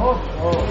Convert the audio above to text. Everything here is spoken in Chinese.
Oh, oh.